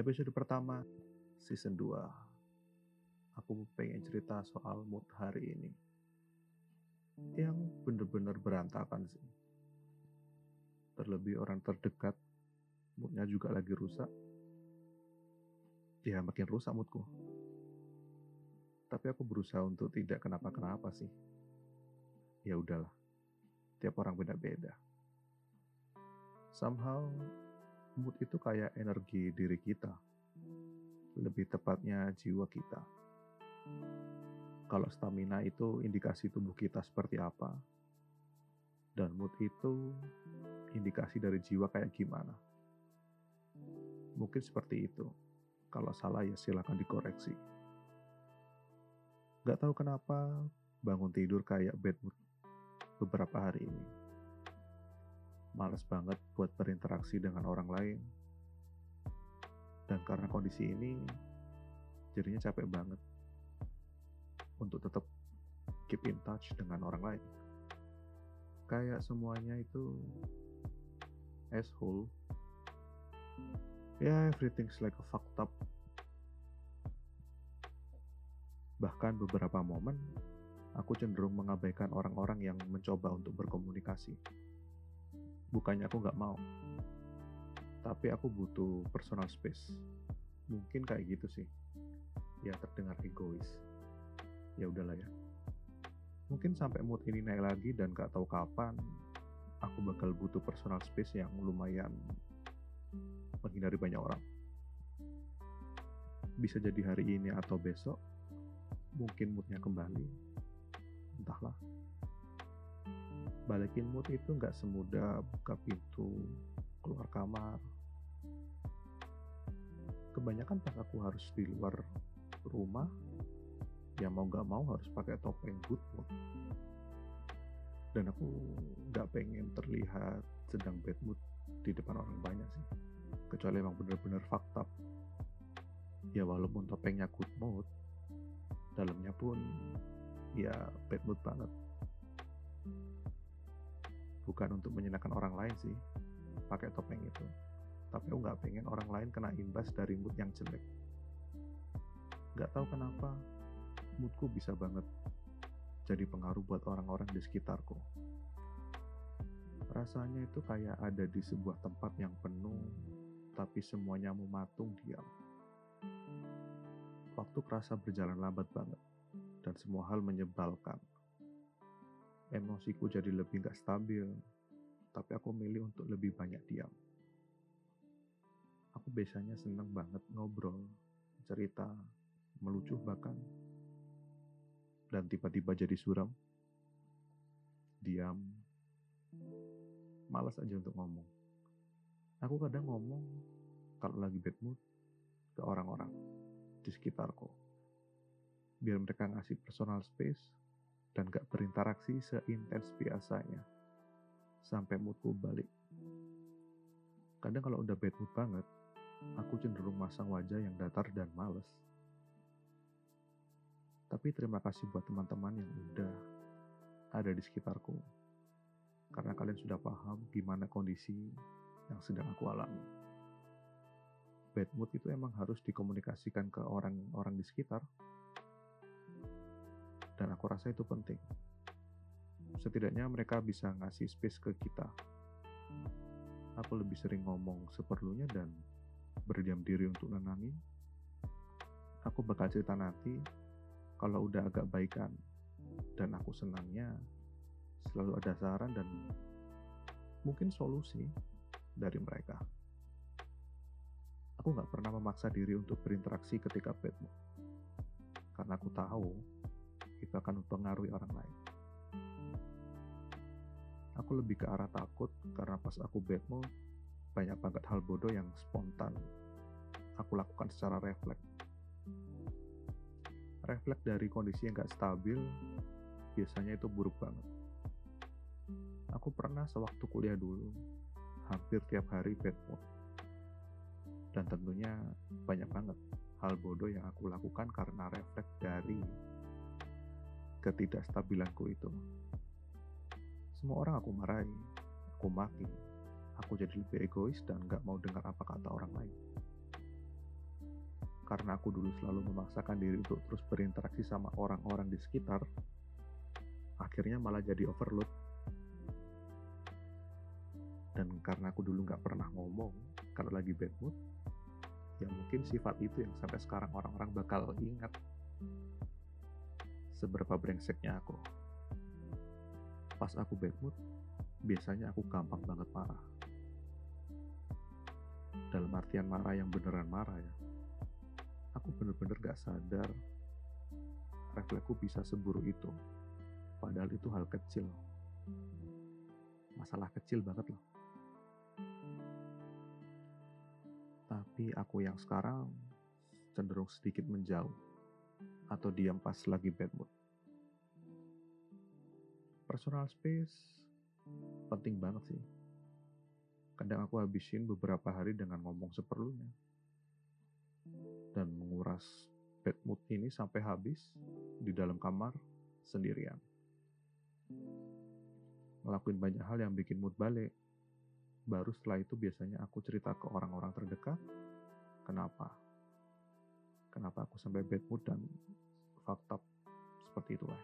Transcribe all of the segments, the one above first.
Episode pertama, season 2. Aku pengen cerita soal mood hari ini. Yang bener-bener berantakan sih. Terlebih orang terdekat, moodnya juga lagi rusak. Ya makin rusak moodku. Tapi aku berusaha untuk tidak kenapa-kenapa sih. Ya udahlah, tiap orang beda-beda. Somehow mood itu kayak energi diri kita, lebih tepatnya jiwa kita. Kalau stamina itu indikasi tubuh kita seperti apa, dan mood itu indikasi dari jiwa kayak gimana. Mungkin seperti itu. Kalau salah ya silakan dikoreksi. Gak tahu kenapa bangun tidur kayak bad mood beberapa hari ini males banget buat berinteraksi dengan orang lain. Dan karena kondisi ini, jadinya capek banget untuk tetap keep in touch dengan orang lain. Kayak semuanya itu asshole. Ya, yeah, everything's like a fucked up. Bahkan beberapa momen, aku cenderung mengabaikan orang-orang yang mencoba untuk berkomunikasi bukannya aku nggak mau. Tapi aku butuh personal space. Mungkin kayak gitu sih. Ya terdengar egois. Ya udahlah ya. Mungkin sampai mood ini naik lagi dan gak tahu kapan aku bakal butuh personal space yang lumayan menghindari banyak orang. Bisa jadi hari ini atau besok mungkin moodnya kembali. Entahlah balikin mood itu nggak semudah buka pintu keluar kamar. Kebanyakan pas aku harus di luar rumah ya mau nggak mau harus pakai topeng good mood. Dan aku nggak pengen terlihat sedang bad mood di depan orang banyak sih. Kecuali emang bener-bener fakta ya walaupun topengnya good mood dalamnya pun ya bad mood banget bukan untuk menyenangkan orang lain sih pakai topeng itu. Tapi aku nggak pengen orang lain kena imbas dari mood yang jelek. Nggak tahu kenapa moodku bisa banget jadi pengaruh buat orang-orang di sekitarku. Rasanya itu kayak ada di sebuah tempat yang penuh tapi semuanya mematung diam. Waktu kerasa berjalan lambat banget dan semua hal menyebalkan emosiku jadi lebih gak stabil, tapi aku milih untuk lebih banyak diam. Aku biasanya seneng banget ngobrol, cerita, melucu bahkan, dan tiba-tiba jadi suram, diam, malas aja untuk ngomong. Aku kadang ngomong kalau lagi bad mood ke orang-orang di sekitarku, biar mereka ngasih personal space dan gak berinteraksi seintens biasanya sampai moodku balik. Kadang kalau udah bad mood banget, aku cenderung masang wajah yang datar dan males. Tapi terima kasih buat teman-teman yang udah ada di sekitarku. Karena kalian sudah paham gimana kondisi yang sedang aku alami. Bad mood itu emang harus dikomunikasikan ke orang-orang di sekitar dan aku rasa itu penting. Setidaknya mereka bisa ngasih space ke kita. Aku lebih sering ngomong seperlunya dan berdiam diri untuk nenangin. Aku bakal cerita nanti kalau udah agak baikan. Dan aku senangnya selalu ada saran dan mungkin solusi dari mereka. Aku nggak pernah memaksa diri untuk berinteraksi ketika bad mood. Karena aku tahu itu akan mempengaruhi orang lain. Aku lebih ke arah takut karena pas aku bad mood, banyak banget hal bodoh yang spontan aku lakukan secara refleks. Refleks dari kondisi yang gak stabil, biasanya itu buruk banget. Aku pernah sewaktu kuliah dulu, hampir tiap hari bad mood. Dan tentunya banyak banget hal bodoh yang aku lakukan karena refleks dari ketidakstabilanku itu. Semua orang aku marahi, aku maki, aku jadi lebih egois dan gak mau dengar apa kata orang lain. karena aku dulu selalu memaksakan diri untuk terus berinteraksi sama orang-orang di sekitar, akhirnya malah jadi overload. Dan karena aku dulu nggak pernah ngomong kalau lagi bad mood, ya mungkin sifat itu yang sampai sekarang orang-orang bakal ingat seberapa brengseknya aku. Pas aku bad mood, biasanya aku gampang banget marah. Dalam artian marah yang beneran marah ya aku bener-bener gak sadar refleksku bisa seburuk itu. Padahal itu hal kecil. Masalah kecil banget loh. Tapi aku yang sekarang cenderung sedikit menjauh atau diam pas lagi bad mood. Personal space penting banget sih. Kadang aku habisin beberapa hari dengan ngomong seperlunya dan menguras bad mood ini sampai habis di dalam kamar sendirian. Ngelakuin banyak hal yang bikin mood balik. Baru setelah itu biasanya aku cerita ke orang-orang terdekat, kenapa? Kenapa aku sampai bad mood dan fakta seperti itulah.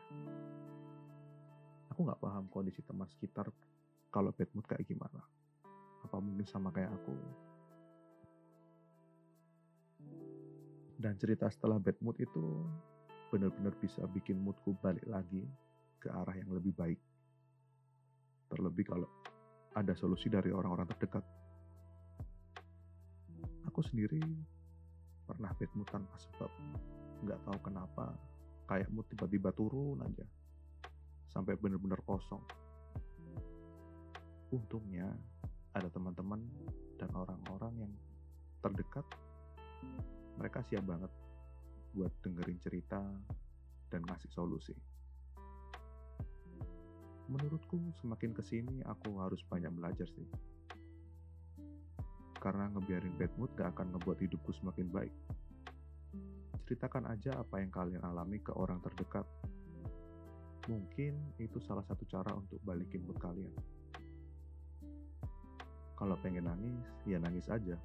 Aku nggak paham kondisi teman sekitar kalau bad mood kayak gimana. Apa mungkin sama kayak aku, Dan cerita setelah bad mood itu benar-benar bisa bikin moodku balik lagi ke arah yang lebih baik. Terlebih kalau ada solusi dari orang-orang terdekat. Aku sendiri pernah bad mood tanpa sebab. Nggak tahu kenapa, kayak mood tiba-tiba turun aja. Sampai benar-benar kosong. Untungnya ada teman-teman dan orang-orang yang terdekat mereka siap banget buat dengerin cerita dan ngasih solusi. Menurutku semakin ke sini aku harus banyak belajar sih. Karena ngebiarin bad mood gak akan ngebuat hidupku semakin baik. Ceritakan aja apa yang kalian alami ke orang terdekat. Mungkin itu salah satu cara untuk balikin mood kalian. Kalau pengen nangis, ya nangis aja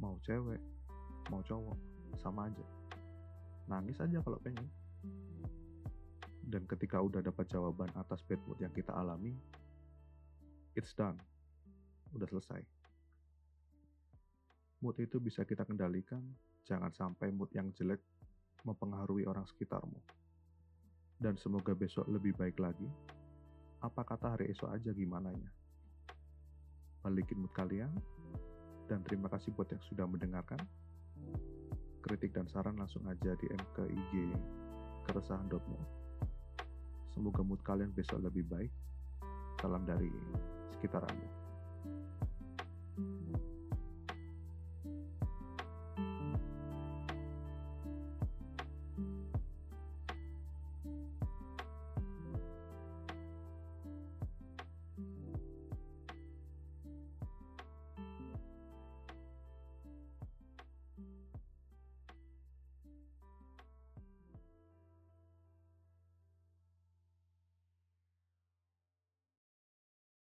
mau cewek mau cowok sama aja nangis aja kalau pengen dan ketika udah dapat jawaban atas bad mood yang kita alami it's done. Udah selesai. Mood itu bisa kita kendalikan. Jangan sampai mood yang jelek mempengaruhi orang sekitarmu. Dan semoga besok lebih baik lagi. Apa kata hari esok aja gimana nya balikin mood kalian. Dan terima kasih buat yang sudah mendengarkan. Kritik dan saran langsung aja DM ke IG keresahan.mo. Semoga mood kalian besok lebih baik. Salam dari sekitar Anda.